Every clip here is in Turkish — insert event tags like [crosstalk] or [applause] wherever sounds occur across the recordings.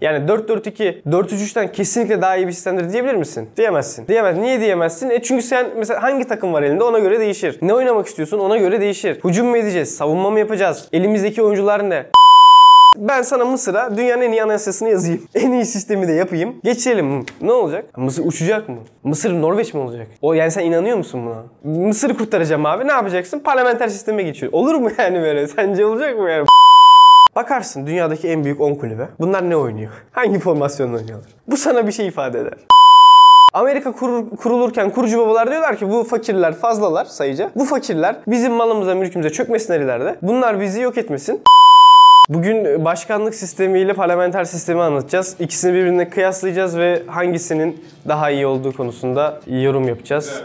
Yani 4-4-2, 4-3-3'ten kesinlikle daha iyi bir sistemdir diyebilir misin? Diyemezsin. Diyemez. Niye diyemezsin? E çünkü sen mesela hangi takım var elinde ona göre değişir. Ne oynamak istiyorsun ona göre değişir. Hücum mu edeceğiz? Savunma mı yapacağız? Elimizdeki oyuncular ne? Ben sana Mısır'a dünyanın en iyi anayasasını yazayım. [laughs] En iyi sistemi de yapayım. Geçelim. Ne olacak? Mısır uçacak mı? Mısır Norveç mi olacak? O yani sen inanıyor musun buna? Mısır'ı kurtaracağım abi. Ne yapacaksın? Parlamenter sisteme geçiyor. Olur mu [laughs] yani böyle? Sence olacak mı yani? Bakarsın dünyadaki en büyük 10 kulübe. Bunlar ne oynuyor? [laughs] Hangi formasyonla oynuyorlar? Bu sana bir şey ifade eder. Amerika kurur- kurulurken kurucu babalar diyorlar ki bu fakirler fazlalar sayıca. Bu fakirler bizim malımıza mülkümüze çökmesinler ileride. Bunlar bizi yok etmesin. [laughs] Bugün başkanlık sistemiyle parlamenter sistemi anlatacağız. İkisini birbirine kıyaslayacağız ve hangisinin daha iyi olduğu konusunda yorum yapacağız.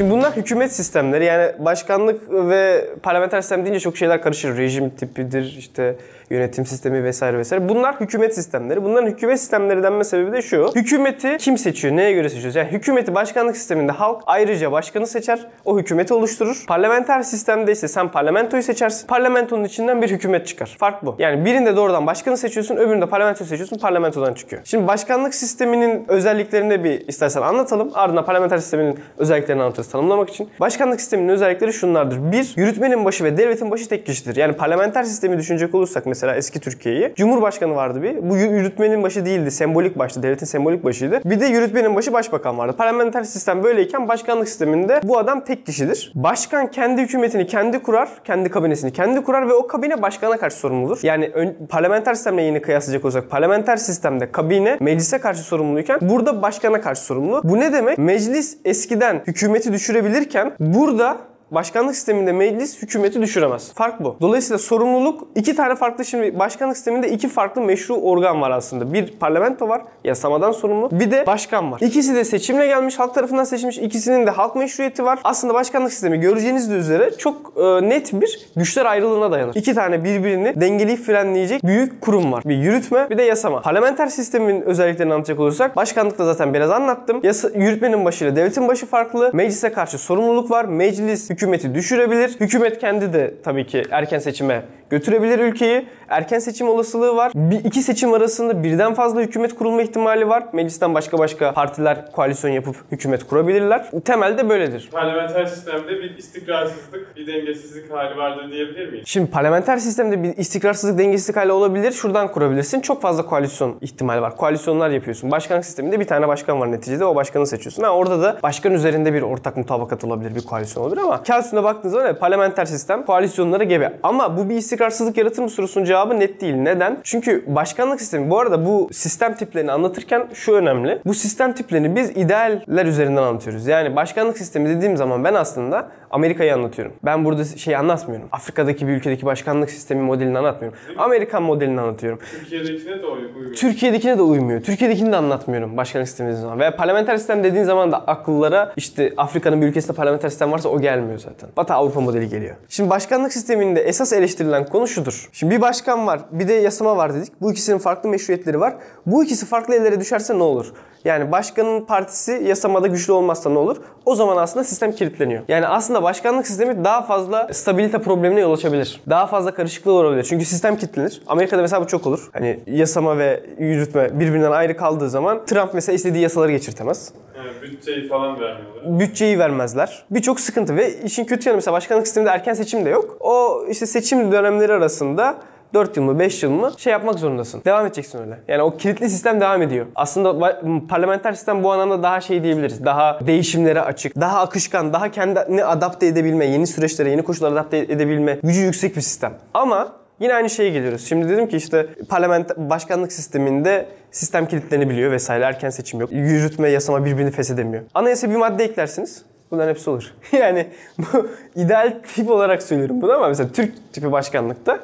Şimdi bunlar hükümet sistemleri yani başkanlık ve parlamenter sistem deyince çok şeyler karışır. Rejim tipidir işte yönetim sistemi vesaire vesaire. Bunlar hükümet sistemleri. Bunların hükümet sistemleri denme sebebi de şu. Hükümeti kim seçiyor? Neye göre seçiyoruz? Yani hükümeti başkanlık sisteminde halk ayrıca başkanı seçer. O hükümeti oluşturur. Parlamenter sistemde ise sen parlamentoyu seçersin. Parlamentonun içinden bir hükümet çıkar. Fark bu. Yani birinde doğrudan başkanı seçiyorsun, öbüründe parlamentoyu seçiyorsun, parlamentodan çıkıyor. Şimdi başkanlık sisteminin özelliklerini bir istersen anlatalım. Ardından parlamenter sisteminin özelliklerini anlatırız tanımlamak için. Başkanlık sisteminin özellikleri şunlardır. Bir, yürütmenin başı ve devletin başı tek kişidir. Yani parlamenter sistemi düşünecek olursak mesela eski Türkiye'yi. Cumhurbaşkanı vardı bir. Bu yü- yürütmenin başı değildi. Sembolik baştı. Devletin sembolik başıydı. Bir de yürütmenin başı başbakan vardı. Parlamenter sistem böyleyken başkanlık sisteminde bu adam tek kişidir. Başkan kendi hükümetini kendi kurar. Kendi kabinesini kendi kurar ve o kabine başkana karşı sorumludur. Yani ön- parlamenter sistemle yeni kıyaslayacak olsak parlamenter sistemde kabine meclise karşı sorumluyken burada başkana karşı sorumlu. Bu ne demek? Meclis eskiden hükümeti düşürebilirken burada Başkanlık sisteminde meclis hükümeti düşüremez. Fark bu. Dolayısıyla sorumluluk iki tane farklı şimdi başkanlık sisteminde iki farklı meşru organ var aslında. Bir parlamento var yasamadan sorumlu. Bir de başkan var. İkisi de seçimle gelmiş halk tarafından seçilmiş. İkisinin de halk meşruiyeti var. Aslında başkanlık sistemi göreceğiniz üzere çok e, net bir güçler ayrılığına dayanır. İki tane birbirini dengeleyip frenleyecek büyük kurum var. Bir yürütme bir de yasama. Parlamenter sistemin özelliklerini anlatacak olursak başkanlıkta zaten biraz anlattım. Yasa, yürütmenin başıyla devletin başı farklı. Meclise karşı sorumluluk var. Meclis hükümeti düşürebilir. Hükümet kendi de tabii ki erken seçime götürebilir ülkeyi. Erken seçim olasılığı var. Bir, iki seçim arasında birden fazla hükümet kurulma ihtimali var. Meclisten başka başka partiler koalisyon yapıp hükümet kurabilirler. Temelde böyledir. Parlamenter sistemde bir istikrarsızlık, bir dengesizlik hali vardır diyebilir miyiz? Şimdi parlamenter sistemde bir istikrarsızlık, dengesizlik hali olabilir. Şuradan kurabilirsin. Çok fazla koalisyon ihtimali var. Koalisyonlar yapıyorsun. Başkanlık sisteminde bir tane başkan var neticede. O başkanı seçiyorsun. Ha, orada da başkan üzerinde bir ortak mutabakat olabilir. Bir koalisyon olabilir ama kağıt üstünde baktığınız zaman evet, parlamenter sistem koalisyonlara gebe. Ama bu bir istikrarsızlık yaratır mı sorusunun cevabı net değil. Neden? Çünkü başkanlık sistemi bu arada bu sistem tiplerini anlatırken şu önemli. Bu sistem tiplerini biz idealler üzerinden anlatıyoruz. Yani başkanlık sistemi dediğim zaman ben aslında Amerika'yı anlatıyorum. Ben burada şey anlatmıyorum. Afrika'daki bir ülkedeki başkanlık sistemi modelini anlatmıyorum. Amerikan modelini anlatıyorum. Türkiye'dekine de uy- uymuyor. Türkiye'dekine de uymuyor. Türkiye'dekini de anlatmıyorum başkanlık sistemi zaman. Veya parlamenter sistem dediğin zaman da akıllara işte Afrika'nın bir ülkesinde parlamenter sistem varsa o gelmiyor zaten. Batı Avrupa modeli geliyor. Şimdi başkanlık sisteminde esas eleştirilen konu şudur. Şimdi bir başkan var, bir de yasama var dedik. Bu ikisinin farklı meşruiyetleri var. Bu ikisi farklı ellere düşerse ne olur? Yani başkanın partisi yasamada güçlü olmazsa ne olur? O zaman aslında sistem kilitleniyor. Yani aslında başkanlık sistemi daha fazla stabilite problemine yol açabilir. Daha fazla karışıklık olabilir. Çünkü sistem kilitlenir. Amerika'da mesela bu çok olur. Hani yasama ve yürütme birbirinden ayrı kaldığı zaman Trump mesela istediği yasaları geçirtemez. Yani bütçeyi falan vermiyorlar. Bütçeyi vermezler. Birçok sıkıntı ve işin kötü yanı mesela başkanlık sisteminde erken seçim de yok. O işte seçim dönemleri arasında 4 yıl mı 5 yıl mı şey yapmak zorundasın. Devam edeceksin öyle. Yani o kilitli sistem devam ediyor. Aslında parlamenter sistem bu anlamda daha şey diyebiliriz. Daha değişimlere açık, daha akışkan, daha kendini adapte edebilme, yeni süreçlere, yeni koşullara adapte edebilme gücü yüksek bir sistem. Ama Yine aynı şeye geliyoruz. Şimdi dedim ki işte parlament başkanlık sisteminde sistem kilitlenebiliyor vesaire erken seçim yok. Yürütme, yasama birbirini feshedemiyor. Anayasa bir madde eklersiniz. Bunların hepsi olur. [laughs] yani bu ideal tip olarak söylüyorum bunu ama mesela Türk tipi başkanlıkta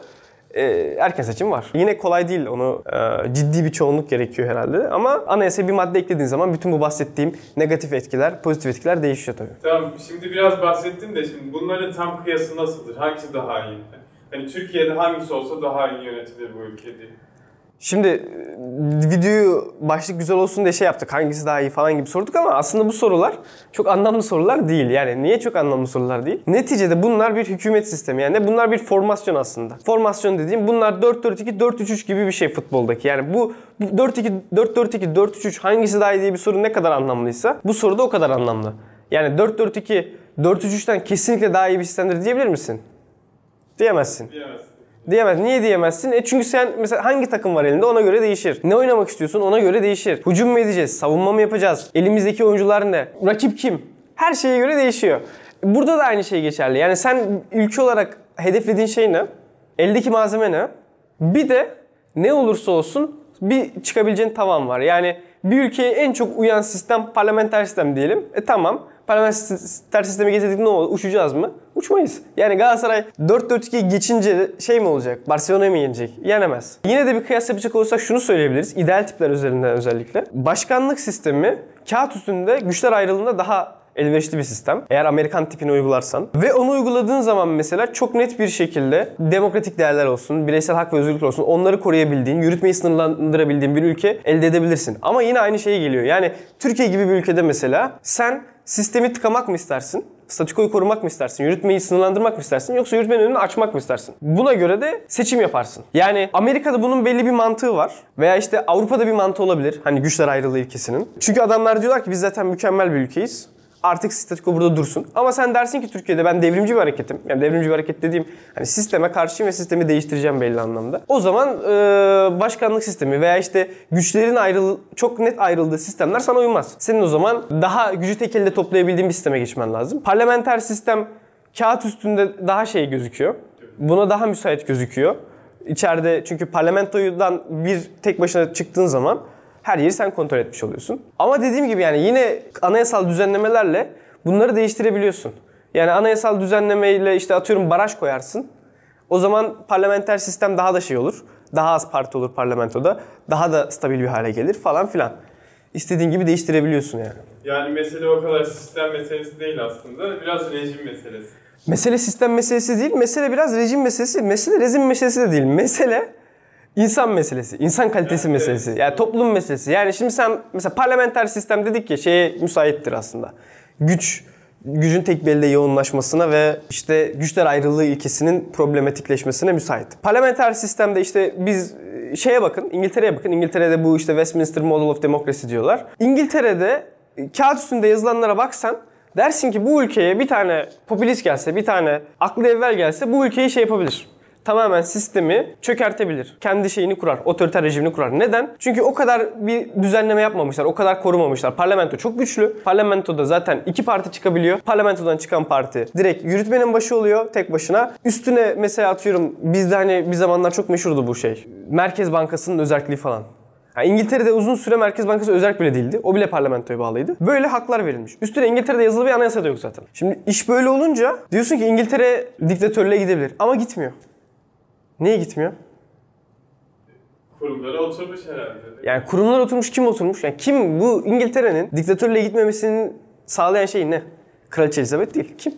e, erken seçim var. Yine kolay değil onu e, ciddi bir çoğunluk gerekiyor herhalde ama anayasaya bir madde eklediğin zaman bütün bu bahsettiğim negatif etkiler, pozitif etkiler değişiyor tabii. Tamam şimdi biraz bahsettin de şimdi bunların tam kıyası nasıldır? Hangisi daha iyi? Hani Türkiye'de hangisi olsa daha iyi yönetilir bu ülke diye. Şimdi e, videoyu başlık güzel olsun diye şey yaptık. Hangisi daha iyi falan gibi sorduk ama aslında bu sorular çok anlamlı sorular değil. Yani niye çok anlamlı sorular değil? Neticede bunlar bir hükümet sistemi. Yani bunlar bir formasyon aslında. Formasyon dediğim bunlar 4-4-2, 4-3-3 gibi bir şey futboldaki. Yani bu bu 4-2, 4-4-2, 4-3-3 hangisi daha iyi diye bir soru ne kadar anlamlıysa bu soru da o kadar anlamlı. Yani 4-4-2, 4-3-3'ten kesinlikle daha iyi bir sistemdir diyebilir misin? Diyemezsin. Diyemezsin. Diyemez. Niye diyemezsin? E çünkü sen mesela hangi takım var elinde ona göre değişir. Ne oynamak istiyorsun ona göre değişir. Hücum mu edeceğiz? Savunma mı yapacağız? Elimizdeki oyuncular ne? Rakip kim? Her şeye göre değişiyor. Burada da aynı şey geçerli. Yani sen ülke olarak hedeflediğin şey ne? Eldeki malzeme ne? Bir de ne olursa olsun bir çıkabileceğin tavan var. Yani bir ülkeye en çok uyan sistem parlamenter sistem diyelim. E tamam. Parlamenter sistemi getirdik ne olur? Uçacağız mı? Uçmayız. Yani Galatasaray 4-4-2 geçince şey mi olacak? Barcelona'yı mı yenecek? Yenemez. Yine de bir kıyas yapacak olursak şunu söyleyebiliriz. İdeal tipler üzerinden özellikle. Başkanlık sistemi kağıt üstünde güçler ayrılığında daha elverişli bir sistem. Eğer Amerikan tipini uygularsan. Ve onu uyguladığın zaman mesela çok net bir şekilde demokratik değerler olsun, bireysel hak ve özgürlükler olsun onları koruyabildiğin, yürütmeyi sınırlandırabildiğin bir ülke elde edebilirsin. Ama yine aynı şeye geliyor. Yani Türkiye gibi bir ülkede mesela sen sistemi tıkamak mı istersin? Statükoyu korumak mı istersin? Yürütmeyi sınırlandırmak mı istersin? Yoksa yürütmenin önünü açmak mı istersin? Buna göre de seçim yaparsın. Yani Amerika'da bunun belli bir mantığı var. Veya işte Avrupa'da bir mantığı olabilir. Hani güçler ayrılığı ilkesinin. Çünkü adamlar diyorlar ki biz zaten mükemmel bir ülkeyiz artık statüko burada dursun. Ama sen dersin ki Türkiye'de ben devrimci bir hareketim. Yani devrimci bir hareket dediğim hani sisteme karşıyım ve sistemi değiştireceğim belli anlamda. O zaman e, başkanlık sistemi veya işte güçlerin ayrıl çok net ayrıldığı sistemler sana uymaz. Senin o zaman daha gücü tek elde toplayabildiğin bir sisteme geçmen lazım. Parlamenter sistem kağıt üstünde daha şey gözüküyor. Buna daha müsait gözüküyor. İçeride çünkü parlamentodan bir tek başına çıktığın zaman her yeri sen kontrol etmiş oluyorsun. Ama dediğim gibi yani yine anayasal düzenlemelerle bunları değiştirebiliyorsun. Yani anayasal düzenlemeyle işte atıyorum baraj koyarsın. O zaman parlamenter sistem daha da şey olur. Daha az parti olur parlamentoda. Daha da stabil bir hale gelir falan filan. İstediğin gibi değiştirebiliyorsun yani. Yani mesele o kadar sistem meselesi değil aslında. Biraz rejim meselesi. Mesele sistem meselesi değil. Mesele biraz rejim meselesi. Mesele rejim meselesi de değil. Mesele insan meselesi. insan kalitesi Evet, meselesi. evet. Yani toplum meselesi. Yani şimdi sen mesela parlamenter sistem dedik ya şeye müsaittir aslında. Güç gücün tek belde yoğunlaşmasına ve işte güçler ayrılığı ilkesinin problematikleşmesine müsait. Parlamenter sistemde işte biz şeye bakın, İngiltere'ye bakın. İngiltere'de bu işte Westminster Model of Democracy diyorlar. İngiltere'de kağıt üstünde yazılanlara baksan dersin ki bu ülkeye bir tane popülist gelse, bir tane aklı evvel gelse bu ülkeyi şey yapabilir tamamen sistemi çökertebilir. Kendi şeyini kurar, otoriter rejimini kurar. Neden? Çünkü o kadar bir düzenleme yapmamışlar, o kadar korumamışlar. Parlamento çok güçlü. Parlamentoda zaten iki parti çıkabiliyor. Parlamentodan çıkan parti direkt yürütmenin başı oluyor tek başına. Üstüne mesela atıyorum bizde hani bir zamanlar çok meşhurdu bu şey. Merkez Bankası'nın özelliği falan. Yani İngiltere'de uzun süre Merkez Bankası özel bile değildi. O bile parlamentoya bağlıydı. Böyle haklar verilmiş. Üstüne İngiltere'de yazılı bir anayasa da yok zaten. Şimdi iş böyle olunca diyorsun ki İngiltere diktatörlüğe gidebilir. Ama gitmiyor. Niye gitmiyor? Kurumlara oturmuş herhalde. Yani kurumlar oturmuş kim oturmuş? Yani kim bu İngiltere'nin diktatörlüğe gitmemesini sağlayan şey ne? Kraliçe Elizabeth değil. Kim?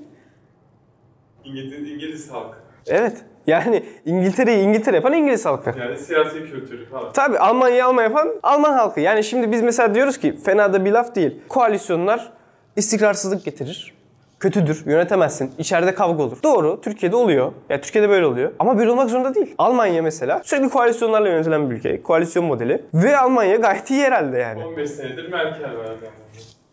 İngiliz, İngiliz halkı. Evet. Yani İngiltere'yi İngiltere yapan İngiliz halkı. Yani siyasi kültürü falan. Tabii Almanya'yı Alman yapan Alman halkı. Yani şimdi biz mesela diyoruz ki fena da bir laf değil. Koalisyonlar istikrarsızlık getirir. Kötüdür, yönetemezsin. İçeride kavga olur. Doğru, Türkiye'de oluyor. Ya Türkiye'de böyle oluyor. Ama böyle olmak zorunda değil. Almanya mesela sürekli koalisyonlarla yönetilen bir ülke. Koalisyon modeli. Ve Almanya gayet iyi herhalde yani. 15 senedir Merkel var.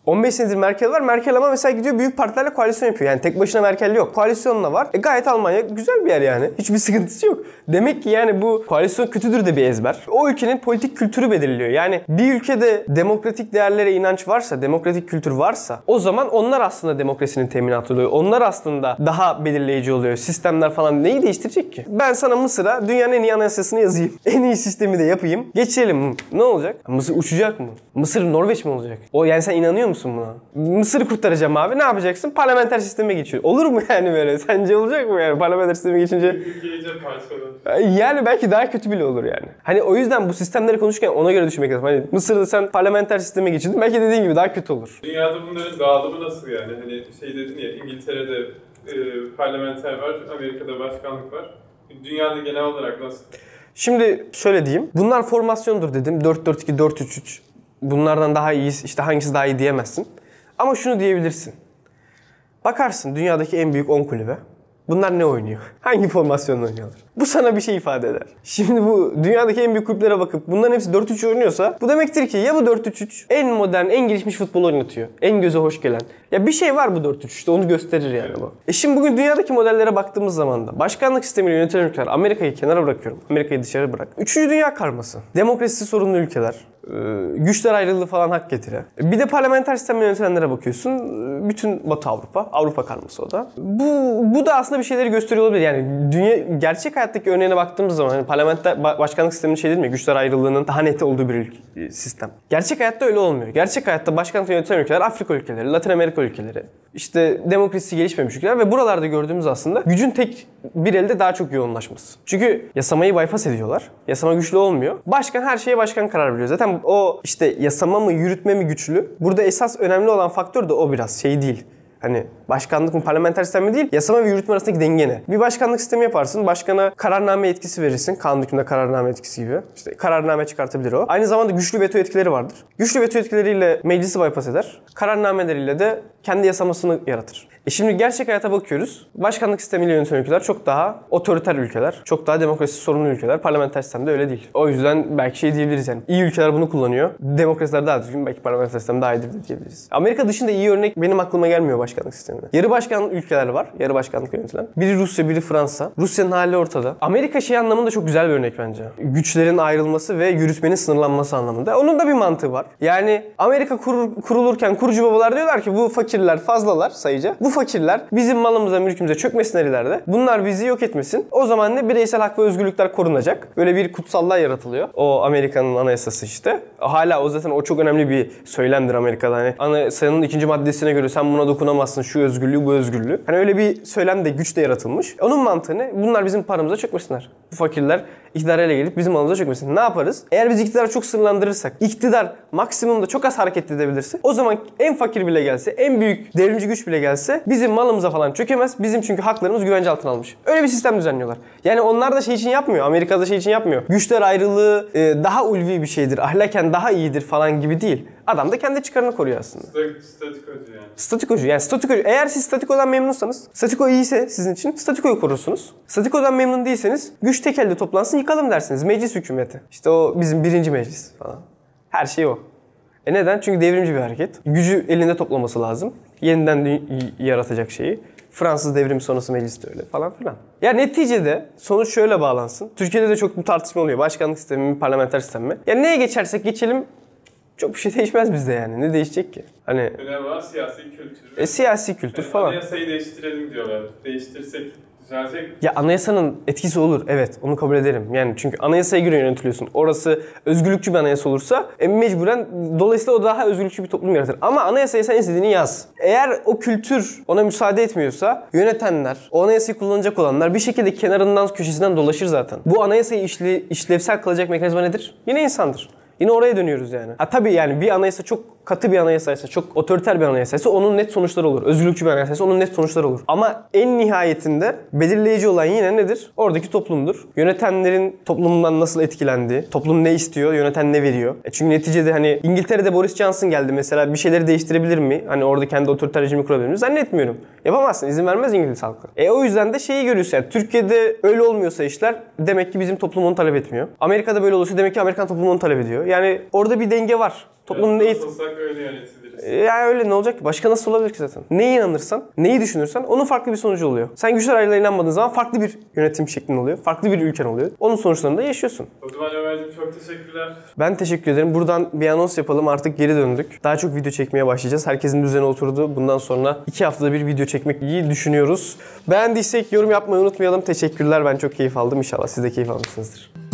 15 senedir Merkel var. Merkel ama mesela gidiyor büyük partilerle koalisyon yapıyor. Yani tek başına Merkel yok. Koalisyonla var. E gayet Almanya güzel bir yer yani. [laughs] Hiçbir sıkıntısı yok. Demek ki yani bu koalisyon kötüdür de bir ezber. O ülkenin politik kültürü belirliyor. Yani bir ülkede demokratik değerlere inanç varsa, demokratik kültür varsa o zaman onlar aslında demokrasinin teminatı oluyor. Onlar aslında daha belirleyici oluyor. Sistemler falan neyi değiştirecek ki? Ben sana Mısır'a dünyanın en iyi anayasasını yazayım. [laughs] En iyi sistemi de yapayım. Geçelim. Ne olacak? Mısır uçacak mı? Mısır Norveç mi olacak? O yani sen inanıyor musun buna? Mısır'ı kurtaracağım abi. Ne yapacaksın? Parlamenter sisteme geçiyor. Olur mu [laughs] yani böyle? Sence olacak mı yani parlamenter sisteme geçince? Yani belki daha kötü bile olur yani. Hani o yüzden bu sistemleri konuşurken ona göre düşünmek lazım. Hani Mısır'da sen parlamenter sisteme geçirdin belki dediğin gibi daha kötü olur. Dünyada bunların dağılımı nasıl yani? Hani şey dedin ya İngiltere'de e, parlamenter var, Amerika'da başkanlık var. Dünyada genel olarak nasıl? Şimdi şöyle diyeyim. Bunlar formasyondur dedim. 4-4-2, 4-3-3. Bunlardan daha iyi, işte hangisi daha iyi diyemezsin. Ama şunu diyebilirsin. Bakarsın dünyadaki en büyük 10 kulübe. Bunlar ne oynuyor? Hangi formasyonla oynuyorlar? Bu sana bir şey ifade eder. Şimdi bu dünyadaki en büyük kulüplere bakıp bunların hepsi 4-3 oynuyorsa bu demektir ki ya bu 4-3-3 en modern, en gelişmiş futbol oynatıyor. En göze hoş gelen. Ya bir şey var bu 4-3-3'te onu gösterir yani bu. E şimdi bugün dünyadaki modellere baktığımız zaman da başkanlık sistemiyle yönetilen ülkeler Amerika'yı kenara bırakıyorum. Amerika'yı dışarı bırak. Üçüncü dünya karması. Demokrasisi sorunlu ülkeler. e, Güçler ayrılığı falan hak getire. Bir de parlamenter sistemle yönetilenlere bakıyorsun. e, Bütün Batı Avrupa. Avrupa karması o da. Bu, bu da aslında bir şeyleri gösteriyor olabilir. Yani dünya gerçek hayattaki örneğine baktığımız zaman hani parlamenter ba- başkanlık sisteminin şey değil mi? Güçler ayrılığının daha net olduğu bir e, sistem. Gerçek hayatta öyle olmuyor. Gerçek hayatta başkanlık yönetilen ülkeler Afrika ülkeleri, Latin Amerika ülkeleri. işte demokrasi gelişmemiş ülkeler ve buralarda gördüğümüz aslında gücün tek bir elde daha çok yoğunlaşması. Çünkü yasamayı bypass ediyorlar. Yasama güçlü olmuyor. Başkan her şeye başkan karar veriyor. Zaten o işte yasama mı yürütme mi güçlü? Burada esas önemli olan faktör de o biraz şey değil. Hani başkanlık mı parlamenter sistem mi değil, yasama ve yürütme arasındaki denge ne? Bir başkanlık sistemi yaparsın, başkana kararname yetkisi verirsin. Kanun hükmünde kararname etkisi gibi. İşte kararname çıkartabilir o. Aynı zamanda güçlü veto etkileri vardır. Güçlü veto etkileriyle meclisi bypass eder. Kararnameleriyle de kendi yasamasını yaratır. E şimdi gerçek hayata bakıyoruz. Başkanlık sistemiyle yönetilen ülkeler çok daha otoriter ülkeler. Çok daha demokrasi sorunlu ülkeler. Parlamenter sistemde öyle değil. O yüzden belki şey diyebiliriz yani. İyi ülkeler bunu kullanıyor. Demokrasiler daha düzgün. Belki parlamenter sistem daha iyidir diyebiliriz. Amerika dışında iyi örnek benim aklıma gelmiyor başkanlık sisteminde. Yarı başkanlık ülkeler var. Yarı başkanlık yönetilen. Biri Rusya, biri Fransa. Rusya'nın hali ortada. Amerika şey anlamında çok güzel bir örnek bence. Güçlerin ayrılması ve yürütmenin sınırlanması anlamında. Onun da bir mantığı var. Yani Amerika kurulurken kurucu babalar diyorlar ki bu fakirler fazlalar sayıca. Bu fakirler bizim malımıza, mülkümüze çökmesinler ileride. Bunlar bizi yok etmesin. O zaman ne bireysel hak ve özgürlükler korunacak. Böyle bir kutsallar yaratılıyor. O Amerika'nın anayasası işte. Hala o zaten o çok önemli bir söylemdir Amerika'da. Hani anayasanın ikinci maddesine göre sen buna dokunamazsın. Şu özgürlüğü, bu özgürlüğü. Hani öyle bir söylem de güç de yaratılmış. Onun mantığı ne? Bunlar bizim paramıza çökmesinler. Bu fakirler iktidara ele gelip bizim malımıza çökmesin. Ne yaparız? Eğer biz iktidarı çok sınırlandırırsak, iktidar maksimumda çok az hareket edebilirse o zaman en fakir bile gelse, en büyük devrimci güç bile gelse bizim malımıza falan çökemez. Bizim çünkü haklarımız güvence altına almış. Öyle bir sistem düzenliyorlar. Yani onlar da şey için yapmıyor. Amerika'da şey için yapmıyor. Güçler ayrılığı e, daha ulvi bir şeydir. Ahlaken daha iyidir falan gibi değil. Adam da kendi çıkarını koruyor aslında. Sta- Statikocu yani. Statikocu yani statikocu. Eğer siz statikodan memnunsanız, statiko iyiyse sizin için statikoyu korursunuz. Statikodan memnun değilseniz güç tek elde toplansın yıkalım dersiniz. Meclis hükümeti. İşte o bizim birinci meclis falan. Her şey o. E neden? Çünkü devrimci bir hareket. Gücü elinde toplaması lazım. Yeniden yaratacak şeyi. Fransız devrimi sonrası meclis de öyle falan filan. Ya neticede sonuç şöyle bağlansın. Türkiye'de de çok bu tartışma oluyor. Başkanlık sistemi mi, parlamenter sistem mi? Ya neye geçersek geçelim çok bir şey değişmez bizde yani. Ne değişecek ki? Hani Önemli olan siyasi kültür. e, siyasi kültür Yani falan. Anayasayı değiştirelim diyorlar. Değiştirsek düzelecek. Ya anayasanın etkisi olur. Evet onu kabul ederim. Yani çünkü anayasaya göre yönetiliyorsun. Orası özgürlükçü bir anayasa olursa e, mecburen dolayısıyla o daha özgürlükçü bir toplum yaratır. Ama anayasaya sen istediğini yaz. Eğer o kültür ona müsaade etmiyorsa yönetenler, o anayasayı kullanacak olanlar bir şekilde kenarından köşesinden dolaşır zaten. Bu anayasayı işle, işlevsel kılacak mekanizma nedir? Yine insandır. Yine oraya dönüyoruz yani. Ha tabii yani bir anayasa çok katı bir anayasaysa, çok otoriter bir anayasaysa onun net sonuçları olur. Özgürlükçü bir anayasaysa onun net sonuçları olur. Ama en nihayetinde belirleyici olan yine nedir? Oradaki toplumdur. Yönetenlerin toplumdan nasıl etkilendiği, toplum ne istiyor, yöneten ne veriyor. E çünkü neticede hani İngiltere'de Boris Johnson geldi mesela bir şeyleri değiştirebilir mi? Hani orada kendi otoriter rejimi kurabilir mi? Zannetmiyorum. Yapamazsın. izin vermez İngiliz halkı. E o yüzden de şeyi görüyorsun. Yani Türkiye'de öyle olmuyorsa işler demek ki bizim toplum onu talep etmiyor. Amerika'da böyle olursa demek ki Amerikan toplumu onu talep ediyor. Yani orada bir denge var. Toplumun Biraz ne Nasılsak öyle yönetiliriz. E, yani öyle ne olacak ki? Başka nasıl olabilir ki zaten? Neye inanırsan, neyi düşünürsen onun farklı bir sonucu oluyor. Sen güçler ayrılığına inanmadığın zaman farklı bir yönetim şeklin oluyor. Farklı bir ülken oluyor. Onun sonuçlarını da yaşıyorsun. O zaman Ömer'cim çok teşekkürler. Ben teşekkür ederim. Buradan bir anons yapalım. Artık geri döndük. Daha çok video çekmeye başlayacağız. Herkesin düzeni oturdu. Bundan sonra iki haftada bir video çekmek iyi düşünüyoruz. Beğendiysek yorum yapmayı unutmayalım. Teşekkürler. Ben çok keyif aldım. İnşallah siz de keyif almışsınızdır.